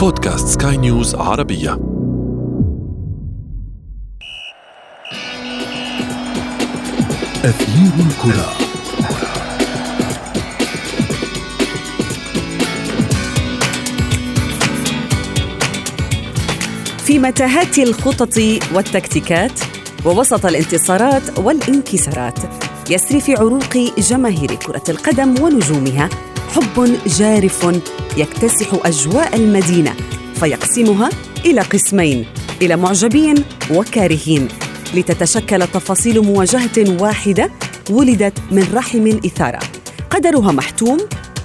بودكاست سكاي نيوز عربية. أثير الكرة. في متاهات الخطط والتكتيكات ووسط الانتصارات والانكسارات يسري في عروق جماهير كرة القدم ونجومها حب جارف يكتسح أجواء المدينة فيقسمها إلى قسمين إلى معجبين وكارهين لتتشكل تفاصيل مواجهة واحدة ولدت من رحم الإثارة قدرها محتوم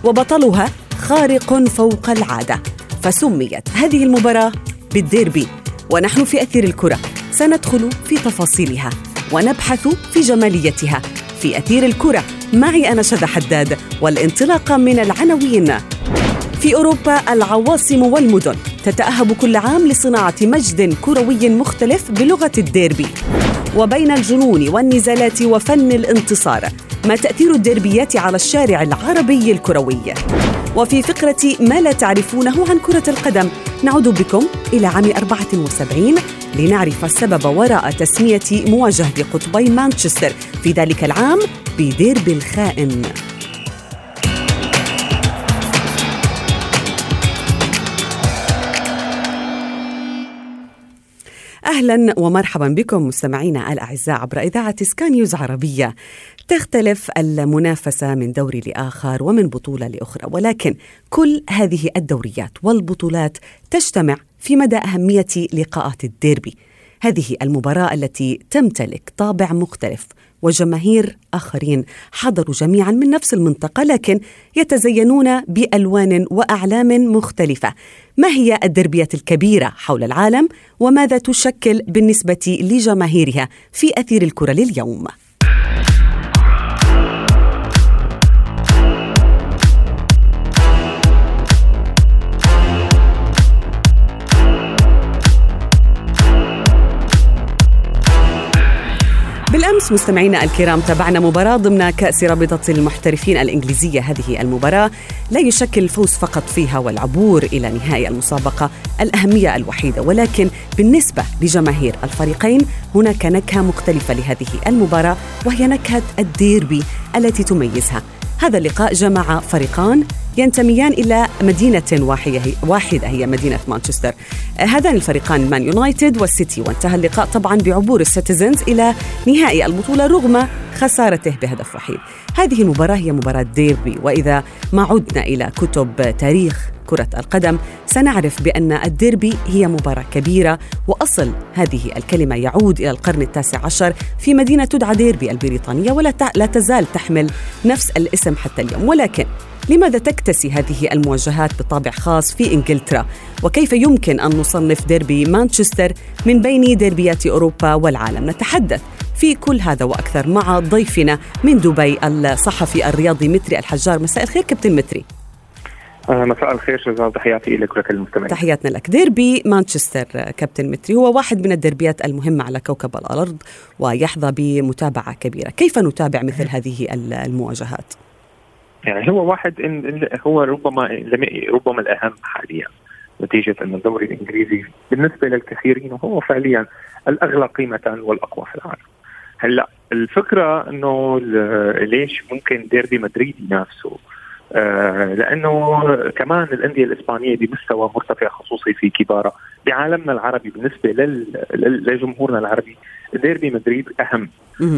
وبطلها خارق فوق العادة. فسميت هذه المباراة بالديربي. ونحن في أثير الكرة. سندخل في تفاصيلها. ونبحث في جماليتها. في أثير الكرة. معي أنا شذى حداد. والانطلاقة من العناوين. في أوروبا العواصم والمدن. تتأهب كل عام لصناعة مجد كروي مختلف بلغة الديربي. وبين الجنون والنزالات وفن الانتصار ما تأثير الديربيات على الشارع العربي الكروي. وفي فقرة ما لا تعرفونه عن كرة القدم نعود بكم إلى عام 74 لنعرف السبب وراء تسمية مواجهة قطبي مانشستر في ذلك العام بديربي الخائن. أهلا ومرحبا بكم مستمعينا الأعزاء عبر إذاعة سكان نيوز عربية. تختلف المنافسة من دور لآخر ومن بطولة لأخرى ولكن كل هذه الدوريات والبطولات تجتمع في مدى أهمية لقاءات الديربي. هذه المباراة التي تمتلك طابع مختلف وجماهير آخرين حضروا جميعا من نفس المنطقة لكن يتزينون بألوان وأعلام مختلفة. ما هي الدربيات الكبيرة حول العالم وماذا تشكل بالنسبة لجماهيرها في أثير الكرة لليوم؟ بالأمس مستمعينا الكرام تابعنا مباراة ضمن كأس رابطة المحترفين الإنجليزية. هذه المباراة لا يشكل الفوز فقط فيها والعبور إلى نهائي المسابقة الأهمية الوحيدة ولكن بالنسبة لجماهير الفريقين هناك نكهة مختلفة لهذه المباراة وهي نكهة الديربي التي تميزها. هذا اللقاء جمع فريقان ينتميان إلى مدينة واحدة هي مدينة مانشستر. هذان الفريقان مان يونايتد والسيتي. وانتهى اللقاء طبعا بعبور السيتيزنز إلى نهائي البطولة رغم خسارته بهدف وحيد. هذه المباراة هي مباراة ديربي. وإذا ما عدنا إلى كتب تاريخ كرة القدم سنعرف بأن الديربي هي مباراة كبيرة. وأصل هذه الكلمة يعود إلى القرن التاسع عشر في مدينة تدعى ديربي البريطانية ولا لا تزال تحمل نفس الاسم حتى اليوم. ولكن لماذا تكتسي هذه المواجهات بطابع خاص في إنجلترا؟ وكيف يمكن أن نصنف ديربي مانشستر من بين ديربيات أوروبا والعالم؟ نتحدث في كل هذا وأكثر مع ضيفنا من دبي الصحفي الرياضي متري الحجار مساء الخير كابتن متري مساء الخير شزان تحياتي لك ولكل المستمعين تحياتنا لك ديربي مانشستر كابتن متري هو واحد من الدربيات المهمة على كوكب الأرض ويحظى بمتابعة كبيرة كيف نتابع مثل هذه المواجهات؟ يعني هو واحد إن هو ربما ربما الأهم حاليا نتيجة أن الدوري الإنجليزي بالنسبة للكثيرين هو فعليا الأغلى قيمة والأقوى في العالم. هلأ الفكرة أنه ليش ممكن ديربي مدريد ينافسه آه لأنه كمان الأندية الإسبانية بمستوى مرتفع خصوصي في كبارها بعالمنا العربي بالنسبة لل... لجمهورنا العربي ديربي مدريد أهم.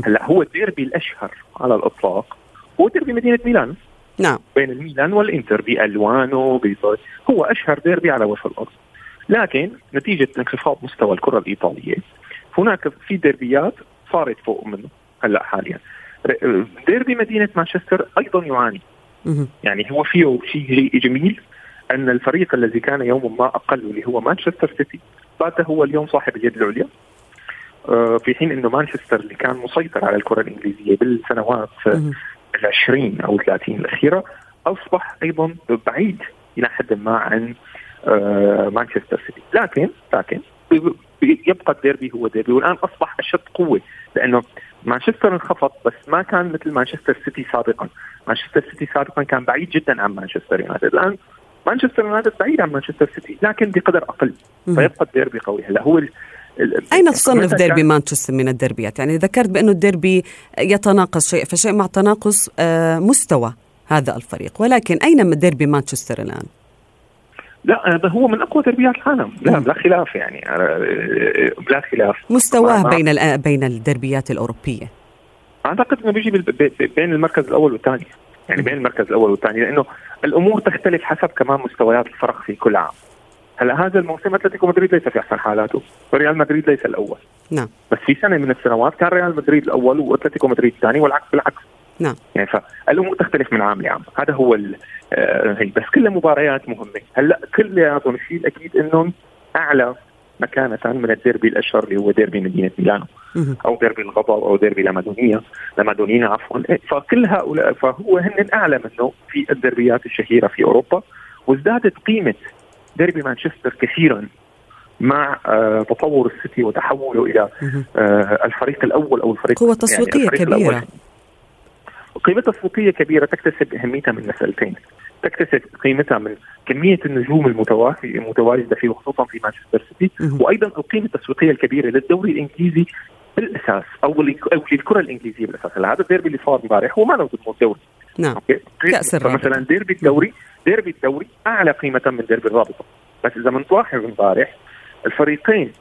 هلأ هو الديربي الأشهر على الإطلاق هو ديربي مدينة ميلان. نعم. بين الميلان والإنتر بالوانه هو أشهر ديربي على وجه الأرض. لكن نتيجة انخفاض مستوى الكرة الإيطالية هناك في ديربيات صارت فوق منه هلأ حاليا. ديربي مدينة مانشستر أيضا يعاني. يعني هو فيه شيء جميل أن الفريق الذي كان يوما ما أقل اللي هو مانشستر سيتي بات هو اليوم صاحب اليد العليا. آه، في حين إنه مانشستر اللي كان مسيطر على الكرة الإنجليزية بالسنوات العشرين أو 30 الأخيرة أصبح أيضا بعيد إلى حد ما عن آه، مانشستر سيتي. لكن لكن يبقى الديربي هو ديربي والآن أصبح أشد قوة لأنه مانشستر انخفض بس ما كان مثل مانشستر سيتي سابقا. مانشستر سيتي سابقا كان بعيد جدا عن مانشستر يونايتد. الآن مانشستر يونايتد بعيد عن مانشستر سيتي لكن بقدر أقل. فيبقى الديربي قوي. هلا هو أين تصنف ديربي مانشستر من الديربيات؟ يعني ذكرت بأنه الديربي يتناقص شيء فشيء مع تناقص آه، مستوى هذا الفريق. ولكن أين ديربي مانشستر الآن؟ لا هو من أقوى ديربيات العالم. لا بلا خلاف يعني. آه، بلا خلاف. مستواه بين بين الدربيات الأوروبية. أعتقد إنه بيجي بين المركز الأول والثاني. يعني بين المركز الأول والثاني لأنه الأمور تختلف حسب كمان مستويات الفرق في كل عام. هلا هذا الموسم أتلتيكو مدريد ليس في أحسن حالاته. وريال مدريد ليس الأول. نعم. بس في سنة من السنوات كان ريال مدريد الأول وأتلتيكو مدريد الثاني والعكس بالعكس. نعم. يعني فالأمور تختلف من عام لعام. هذا هو آه هي. بس كلها مباريات مهمة. هلا كلياتهم الشيء الاكيد إنهم أعلى مكانة من الديربي الأشهر اللي هو ديربي مدينة ميلانو. أو ديربي الغضب أو ديربي لامادونيا. لامادونينا عفوا. إيه، فكل هؤلاء فهو هن أعلى منه في الدربيات الشهيرة في أوروبا. وازدادت قيمة ديربي مانشستر كثيرا مع آه تطور السيتي وتحوله إلى آه الفريق الأول أو الفريق قوة تسويقية يعني كبيرة. قيمة تسويقية كبيرة تكتسب أهميتها من مسألتين تكتسب قيمتها من كمية النجوم المتواجدة فيه وخصوصا في مانشستر سيتي وأيضا القيمة التسويقية الكبيرة للدوري الإنجليزي بالأساس أو أو للكرة الإنجليزية بالأساس. هذا الديربي اللي صار امبارح هو ما له دوري نعم. okay. كأس الرابطه مثلا ديربي الدوري ديربي الدوري أعلى قيمة من ديربي الرابطة. بس إذا بنلاحظ امبارح الفريقين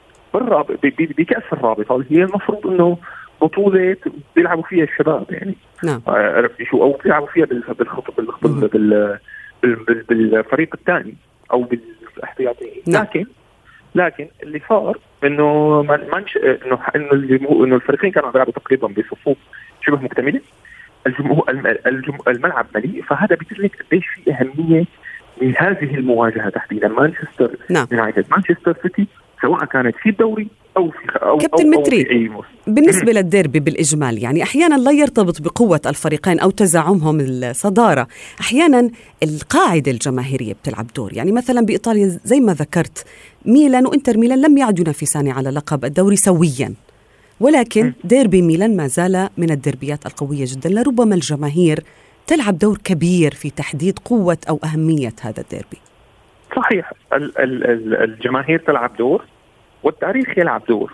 بكأس الرابطة هي المفروض إنه بطولة بيلعبوا فيها الشباب يعني. نعم. عرفت شو؟ أو بيلعبوا فيها بالخط بال بالفريق الثاني أو بالاحتياطيين نعم. لكن لكن اللي صار إنه منش إنه إنه إنه الفريقين كانوا بيلعبوا تقريبا بصفوف شبه مكتملة. الجمهور الملعب مليء فهذا بيدلك قديش في أهمية لهذه المواجهة تحديدا مانشستر نعم. يونايتد مانشستر سيتي سواء كانت في الدوري أو في أو كابتن أو, متري أو في أي. بالنسبة للديربي بالاجمال يعني أحيانا لا يرتبط بقوة الفريقين أو تزعمهم الصدارة أحيانا القاعدة الجماهيرية بتلعب دور يعني مثلا بإيطاليا زي ما ذكرت ميلان وإنتر ميلان لم يعدوا ينافسان على لقب الدوري سويا ولكن ديربي ميلان ما زال من الديربيات القوية جدا. لربما الجماهير تلعب دور كبير في تحديد قوة أو أهمية هذا الديربي. صحيح. الجماهير تلعب دور والتاريخ يلعب دور.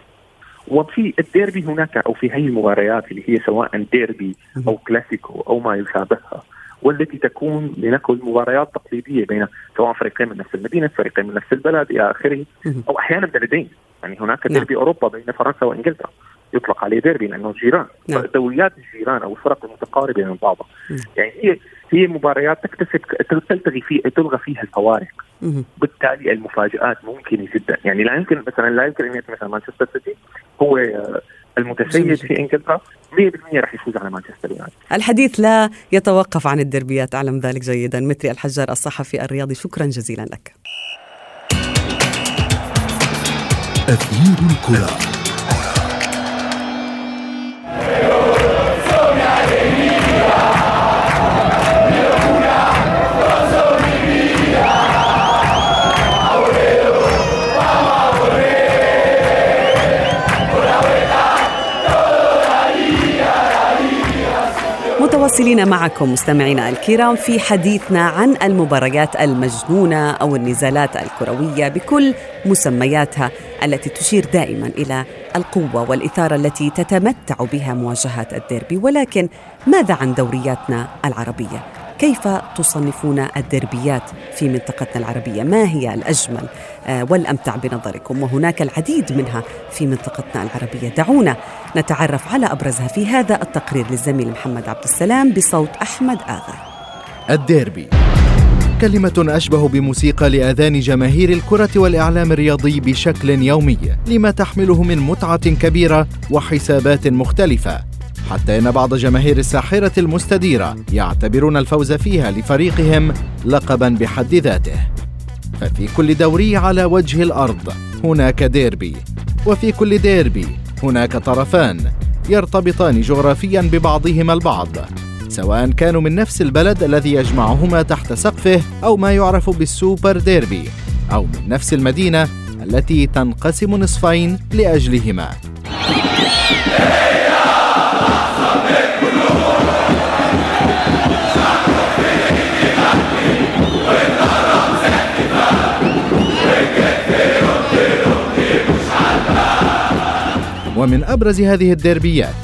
وفي الديربي هناك أو في هذه المباريات اللي هي سواء ديربي أو كلاسيكو أو ما يشابهها والتي تكون لنقل مباريات تقليدية بين سواء فريقين من نفس المدينة، فريقين من نفس البلد إلى آخره أو أحيانا بلدين. يعني هناك نعم. ديربي أوروبا بين فرنسا وإنجلترا. يطلق عليه ديربي لأنه جيران. نعم. دوريات الجيران أو الفرق المتقاربة من بعضها. يعني هي هي مباريات تكتسب تلتغي في تلغى فيها الفوارق. بالتالي المفاجآت ممكنة جدا. يعني لا يمكن مثلا لا يمكن أن مثلا مانشستر سيتي. هو المتسيد في إنجلترا. 100% راح يفوز على مانشستر يونايتد. الحديث لا يتوقف عن الدربيات أعلم ذلك جيدا. متري الحجار الصحفي الرياضي شكرا جزيلا لك. أثير الكرة. متواصلين معكم مستمعينا الكرام في حديثنا عن المباريات المجنونة أو النزالات الكروية بكل مسمياتها التي تشير دائما إلى القوة والإثارة التي تتمتع بها مواجهات الديربي. ولكن ماذا عن دورياتنا العربية؟ كيف تصنفون الدربيات في منطقتنا العربية؟ ما هي الأجمل؟ آه، والأمتع بنظركم وهناك العديد منها في منطقتنا العربية. دعونا نتعرف على أبرزها في هذا التقرير للزميل محمد عبد السلام بصوت أحمد آغا. الديربي. كلمة أشبه بموسيقى لآذان جماهير الكرة والإعلام الرياضي بشكل يومي لما تحمله من متعة كبيرة وحسابات مختلفة. حتى إن بعض جماهير الساحرة المستديرة يعتبرون الفوز فيها لفريقهم لقبا بحد ذاته. ففي كل دوري على وجه الأرض هناك ديربي وفي كل ديربي هناك طرفان يرتبطان جغرافيا ببعضهما البعض سواء كانوا من نفس البلد الذي يجمعهما تحت سقفه أو ما يعرف بالسوبر ديربي أو من نفس المدينة التي تنقسم نصفين لأجلهما. ومن أبرز هذه الديربيات.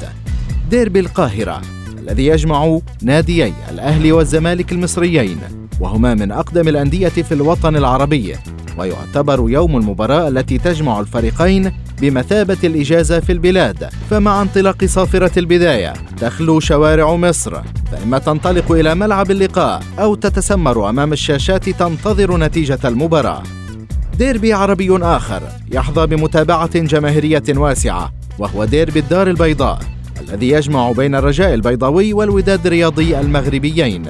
ديربي القاهرة الذي يجمع ناديي الأهلي والزمالك المصريين وهما من أقدم الأندية في الوطن العربي ويعتبر يوم المباراة التي تجمع الفريقين بمثابة الإجازة في البلاد. فمع انطلاق صافرة البداية تخلو شوارع مصر فإما تنطلق إلى ملعب اللقاء أو تتسمر أمام الشاشات تنتظر نتيجة المباراة. ديربي عربي آخر يحظى بمتابعة جماهيرية واسعة. وهو ديربي الدار البيضاء الذي يجمع بين الرجاء البيضاوي والوداد الرياضي المغربيين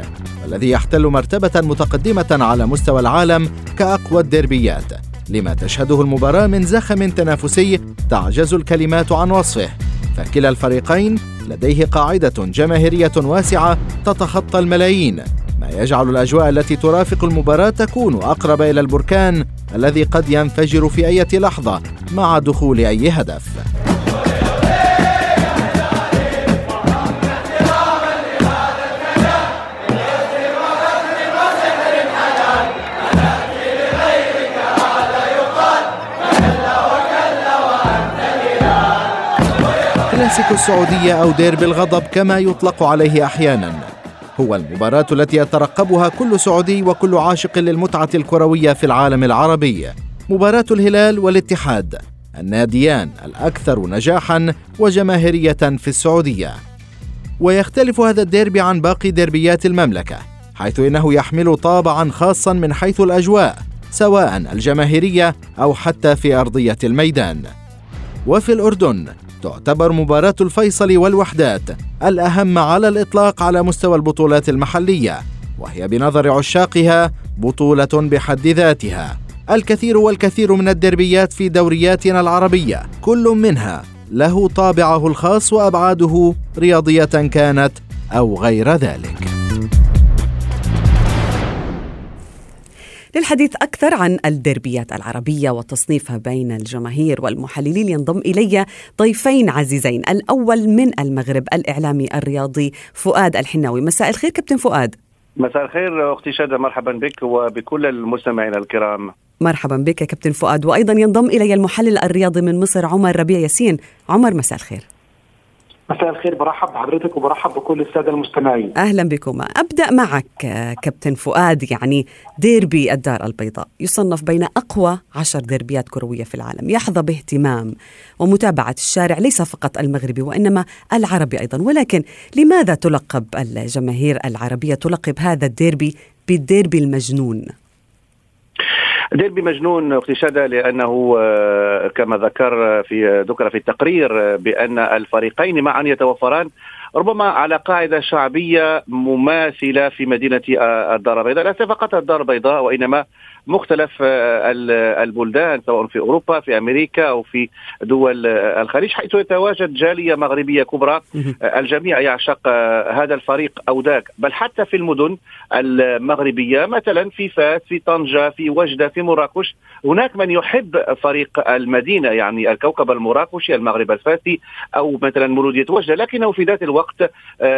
الذي يحتل مرتبة متقدمة على مستوى العالم كأقوى الديربيات. لما تشهده المباراة من زخم تنافسي تعجز الكلمات عن وصفه. فكلا الفريقين لديه قاعدة جماهيرية واسعة تتخطى الملايين. ما يجعل الأجواء التي ترافق المباراة تكون أقرب إلى البركان الذي قد ينفجر في أي لحظة مع دخول أي هدف. كلاسيكو السعودية أو ديربي الغضب كما يطلق عليه أحيانا. هو المباراة التي يترقبها كل سعودي وكل عاشق للمتعة الكروية في العالم العربي. مباراة الهلال والاتحاد. الناديان الأكثر نجاحا وجماهيرية في السعودية. ويختلف هذا الديربي عن باقي ديربيات المملكة حيث إنه يحمل طابعا خاصا من حيث الأجواء سواء الجماهيرية أو حتى في أرضية الميدان. وفي الأردن تعتبر مباراة الفيصل والوحدات الأهم على الإطلاق على مستوى البطولات المحلية وهي بنظر عشاقها بطولة بحد ذاتها. الكثير والكثير من الدربيات في دورياتنا العربية كل منها له طابعه الخاص وأبعاده رياضية كانت أو غير ذلك. للحديث أكثر عن الدربيات العربية وتصنيفها بين الجماهير والمحللين. ينضم إلي ضيفين عزيزين. الأول من المغرب الإعلامي الرياضي فؤاد الحناوي. مساء الخير كابتن فؤاد. مساء الخير أختي شادة مرحبا بك وبكل المستمعين الكرام. مرحبا بك كابتن فؤاد. وأيضا ينضم إلي المحلل الرياضي من مصر عمر ربيع ياسين. عمر مساء الخير. مساء الخير برحب بحضرتك وبرحب بكل السادة المستمعين. أهلا بكم، أبدأ معك كابتن فؤاد يعني ديربي الدار البيضاء يصنف بين أقوى عشر ديربيات كروية في العالم، يحظى باهتمام ومتابعة الشارع ليس فقط المغربي وإنما العربي أيضا، ولكن لماذا تلقب الجماهير العربية تلقب هذا الديربي بالديربي المجنون؟ ديربي مجنون أختي لأنه آه، كما ذكر في ذكر في التقرير بأن الفريقين معا يتوفران. ربما على قاعدة شعبية مماثلة في مدينة آه، الدار البيضاء ليس فقط الدار البيضاء وإنما مختلف آه، البلدان سواء في أوروبا في أمريكا أو في دول آه، الخليج حيث يتواجد جالية مغربية كبرى. الجميع يعشق هذا الفريق أو ذاك. بل حتى في المدن المغربية مثلا في فاس في طنجة في وجدة في مراكش هناك من يحب فريق المدينة يعني الكوكب المراكشي المغرب الفاسي أو مثلا مولودية وجدة. لكنه في ذات الوقت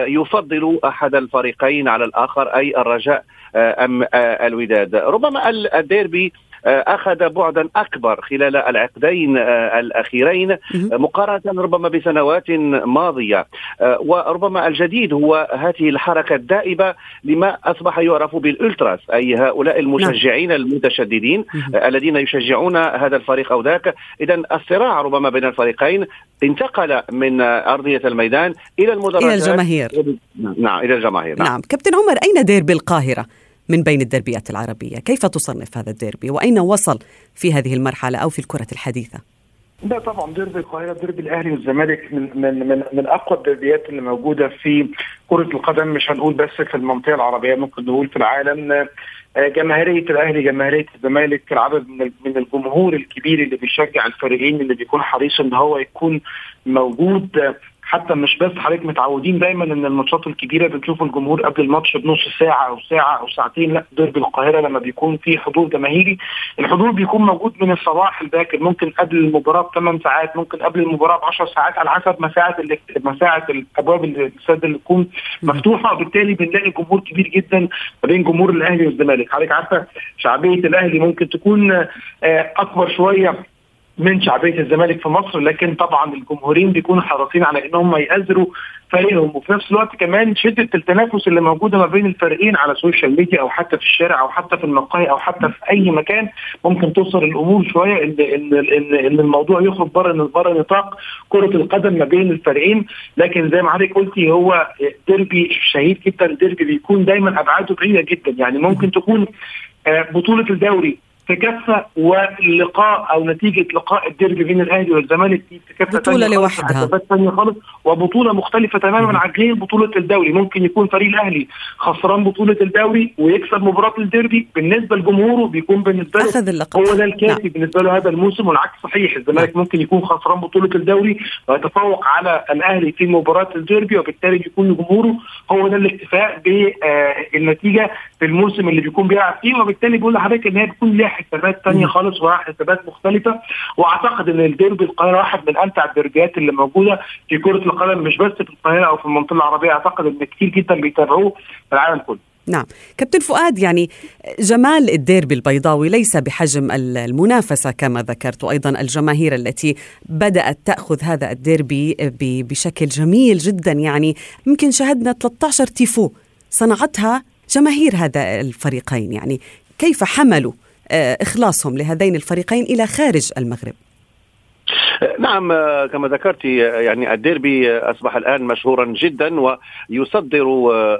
يفضل أحد الفريقين على الآخر أي الرجاء أم الوداد. ربما الديربي آه، أخذ بعدا أكبر خلال العقدين آه، الأخيرين مقارنة ربما بسنوات ماضية. آه، وربما الجديد هو هذه الحركة الدائبة لما أصبح يعرف بالألتراس أي هؤلاء المشجعين نعم. المتشددين الذين يشجعون هذا الفريق أو ذاك. اذا الصراع ربما بين الفريقين انتقل من أرضية الميدان إلى المدرجات. إلى الجماهير. نعم إلى الجماهير. نعم, نعم. كابتن عمر أين ديربي القاهرة؟ من بين الدربيات العربية. كيف تصنف هذا الديربي وأين وصل في هذه المرحلة أو في الكرة الحديثة؟ لا طبعا ديربي القاهرة ديربي الأهلي والزمالك من من من من أقوى الدربيات اللي موجودة في كرة القدم. مش هنقول بس في المنطقة العربية ممكن نقول في العالم. آه، جماهيرية الأهلي جماهيرية الزمالك العدد من من الجمهور الكبير اللي بيشجع الفريقين اللي بيكون حريص إن هو يكون موجود. حتى مش بس حضرتك متعودين دايما إن الماتشات الكبيرة بنشوف الجمهور قبل الماتش بنص ساعة أو ساعة أو ساعتين لأ ديربي القاهرة لما بيكون في حضور جماهيري. الحضور بيكون موجود من الصباح الباكر ممكن قبل المباراة بثمان ساعات ممكن قبل المباراة ب 10 ساعات على حسب مساحه مساحه الأبواب الاستاد اللي تكون مفتوحة. وبالتالي بنلاقي جمهور كبير جدا ما بين جمهور الأهلي والزمالك. حضرتك عارفة شعبية الأهلي ممكن تكون آه، أكبر شوية من شعبية الزمالك في مصر لكن طبعا الجمهورين بيكونوا حريصين على ان هم يأزروا فريقهم. وفي نفس الوقت كمان شدة التنافس اللي موجودة ما بين الفريقين على ال social media أو حتى في الشارع أو حتى في المقاهي أو حتى في أي مكان ممكن توصل الأمور شوية ان ان ان, إن الموضوع يخرج بره بره نطاق كرة القدم ما بين الفريقين. لكن زي ما حضرتك قلتي هو ديربي شهير جدا. ديربي بيكون دايما أبعاده بعيده جدا. يعني ممكن تكون آه، بطولة الدوري في كفه واللقاء أو نتيجة لقاء الديربي بين الأهلي والزمالك في كفه بطولة لوحدها ثانية خالص وبطولة مختلفة تماما عن غير بطولة الدوري ممكن يكون فريق الأهلي خسران بطولة الدوري ويكسب مباراة الديربي بالنسبة لجمهوره بيكون بالنسبة له أخذ اللقب. هو ده الكافي نعم. بالنسبة له هذا الموسم والعكس صحيح الزمالك نعم. ممكن يكون خسران بطولة الدوري ويتفوق على الأهلي في مباراة الديربي وبالتالي بيكون جمهوره هو ده الاكتفاء بالنتيجة في الموسم اللي بيكون بيلعب فيه وبالتالي بقول لحضرتك إن هي بيكون ليها حسابات ثانية خالص وراها حسابات مختلفة. وأعتقد إن الديربي القاهرة واحد من أمتع الديربيات اللي موجودة في كرة القدم مش بس في القاهرة أو في المنطقة العربية. أعتقد إن كتير جدا بيتابعوه في العالم كله. نعم. كابتن فؤاد يعني جمال الديربي البيضاوي ليس بحجم المنافسة كما ذكرت وأيضا الجماهير التي بدأت تأخذ هذا الديربي بشكل جميل جدا. يعني يمكن شهدنا 13 تيفو صنعتها جماهير هذا الفريقين يعني كيف حملوا آه، إخلاصهم لهذين الفريقين إلى خارج المغرب؟ نعم كما ذكرت يعني الديربي أصبح الآن مشهورا جدا ويصدر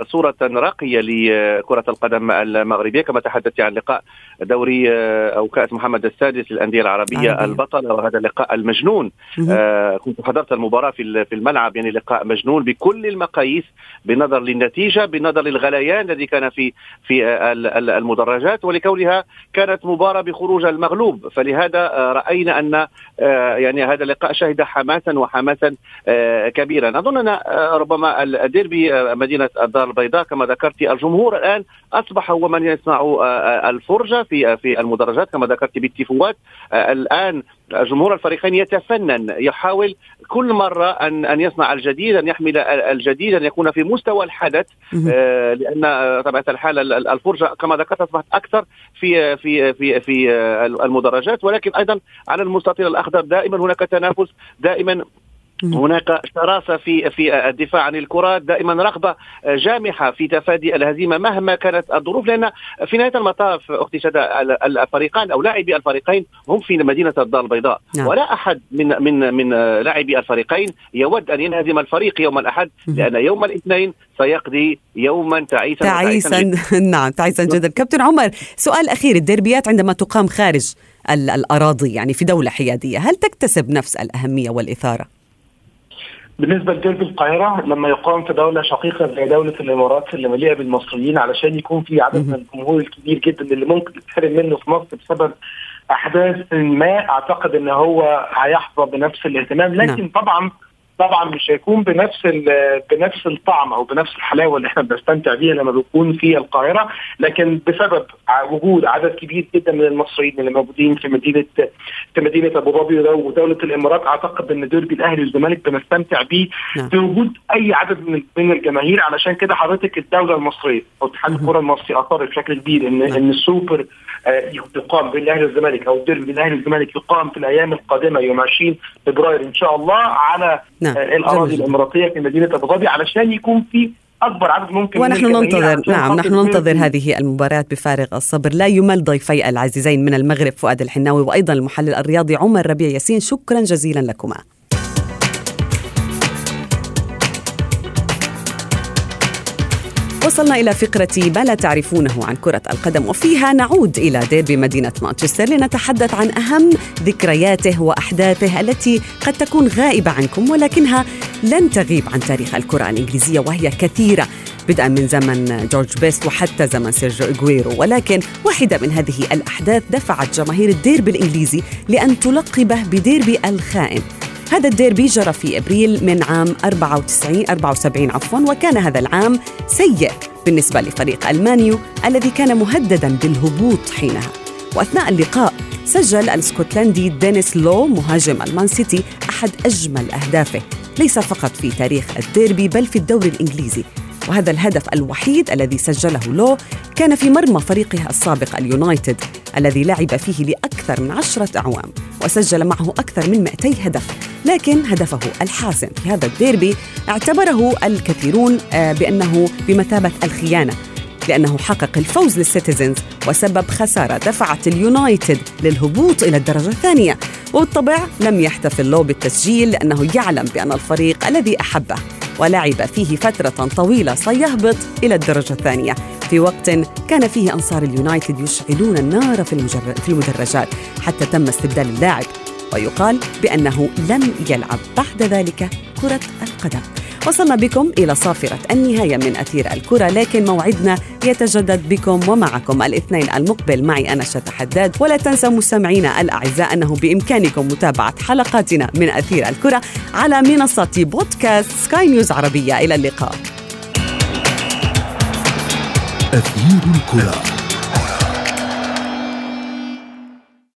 صورة راقية لكرة القدم المغربية كما تحدثت عن لقاء دوري أو كاس محمد السادس للأندية العربية آه البطلة وهذا اللقاء المجنون. آه كنت حضرت المباراة في في الملعب يعني لقاء مجنون بكل المقاييس بنظر للنتيجة بنظر للغليان الذي كان في في المدرجات ولكونها كانت مباراة بخروج المغلوب. فلهذا رأينا أن يعني هذا اللقاء شهد حماسا وحماسا آه، كبيرا. اظن ان آه، ربما الديربي آه، مدينة الدار البيضاء كما ذكرت الجمهور الآن أصبح هو من يصنع الفرجة في في المدرجات. كما ذكرت بالتيفوات الآن جمهور الفريقين يتفنن يحاول كل مرة أن أن يصنع الجديد أن يحمل الجديد أن يكون في مستوى الحدث آه لأن طبيعة الحال الفرجة كما ذكرت أصبحت أكثر في في في في المدرجات ولكن أيضا على المستطيل الأخضر دائما هناك تنافس دائما هناك شراسة في في الدفاع عن الكرات دائما رغبة جامحة في تفادي الهزيمة مهما كانت الظروف لأن في نهاية المطاف أختي شدا الفريقان أو لاعبي الفريقين هم في مدينة الدار البيضاء. نعم. ولا أحد من من من لاعبي الفريقين يود أن ينهزم الفريق يوم الأحد لأن يوم الاثنين سيقضي يوما تعيسا تعيسا. نعم تعيسا جدا. كابتن عمر سؤال أخير الديربيات عندما تقام خارج الأراضي يعني في دولة حيادية هل تكتسب نفس الأهمية والإثارة؟ بالنسبة لديربي القاهرة لما يقام في دولة شقيقة زي دولة الإمارات اللي مليئة بالمصريين علشان يكون في عدد من الجمهور الكبير جدا اللي ممكن تتحرم منه في مصر بسبب أحداث ما أعتقد إن هو هيحظى بنفس الاهتمام لكن نعم. طبعا طبعا مش هيكون بنفس بنفس الطعم أو بنفس الحلاوة اللي إحنا بنستمتع بيها لما بنكون في القاهرة لكن بسبب وجود عدد كبير جدا من المصريين اللي موجودين في مدينه في مدينة أبو ظبي ودولة الإمارات أعتقد إن ديربي الأهلي والزمالك بنستمتع بيه نعم. بوجود أي عدد من من الجماهير علشان كده حضرتك الدولة المصرية أو اتحاد الكرة المصري اثر بشكل كبير ان نعم. إن السوبر آه، يقام بين الاهلي والزمالك أو الديربي بين الأهلي والزمالك يقام في الأيام القادمة يوم 20 فبراير إن شاء الله على نعم. آه، الأراضي الأماراتية في مدينة أبو ظبي علشان يكون في أكبر عدد ممكن ونحن ننتظر نعم نحن ننتظر هذه المباريات بفارغ الصبر. لا يمل ضيفي العزيزين من المغرب فؤاد الحناوي وأيضا المحلل الرياضي عمر ربيع ياسين شكرا جزيلا لكما. وصلنا إلى فقرة ما لا تعرفونه عن كرة القدم وفيها نعود إلى ديربي مدينة مانشستر لنتحدث عن أهم ذكرياته وأحداثه التي قد تكون غائبة عنكم ولكنها لن تغيب عن تاريخ الكرة الإنجليزية وهي كثيرة بدءا من زمن جورج بيست وحتى زمن سيرجيو إغويرو. ولكن واحدة من هذه الأحداث دفعت جماهير الديربي الإنجليزي لأن تلقبه بديربي الخائن. هذا الديربي جرى في أبريل من عام 94 74 عفوا وكان هذا العام سيء بالنسبة لفريق ألمانيو الذي كان مهددا بالهبوط حينها. وأثناء اللقاء سجل الاسكتلندي دينيس لو مهاجم ألمان سيتي أحد أجمل أهدافه. ليس فقط في تاريخ الديربي بل في الدوري الإنجليزي. وهذا الهدف الوحيد الذي سجله لو كان في مرمى فريقه السابق اليونايتد. الذي لعب فيه لأكثر من عشرة أعوام وسجل معه أكثر من 200 هدف. لكن هدفه الحاسم في هذا الديربي اعتبره الكثيرون آه، بأنه بمثابة الخيانة لأنه حقق الفوز للسيتيزنز وسبب خسارة دفعت اليونايتد للهبوط إلى الدرجة الثانية. وبالطبع لم يحتفل له بالتسجيل لأنه يعلم بأن الفريق الذي أحبه ولعب فيه فترة طويلة سيهبط إلى الدرجة الثانية. في وقت كان فيه أنصار اليونايتد يشعلون النار في, في المدرجات حتى تم استبدال اللاعب ويقال بأنه لم يلعب بعد ذلك كرة القدم. وصلنا بكم إلى صافرة النهاية من أثير الكرة لكن موعدنا يتجدد بكم ومعكم الاثنين المقبل معي أنا شتا حداد. ولا تنسوا مستمعينا الأعزاء أنه بإمكانكم متابعة حلقاتنا من أثير الكرة على منصة بودكاست سكاي نيوز عربية. إلى اللقاء. أثير الكرة.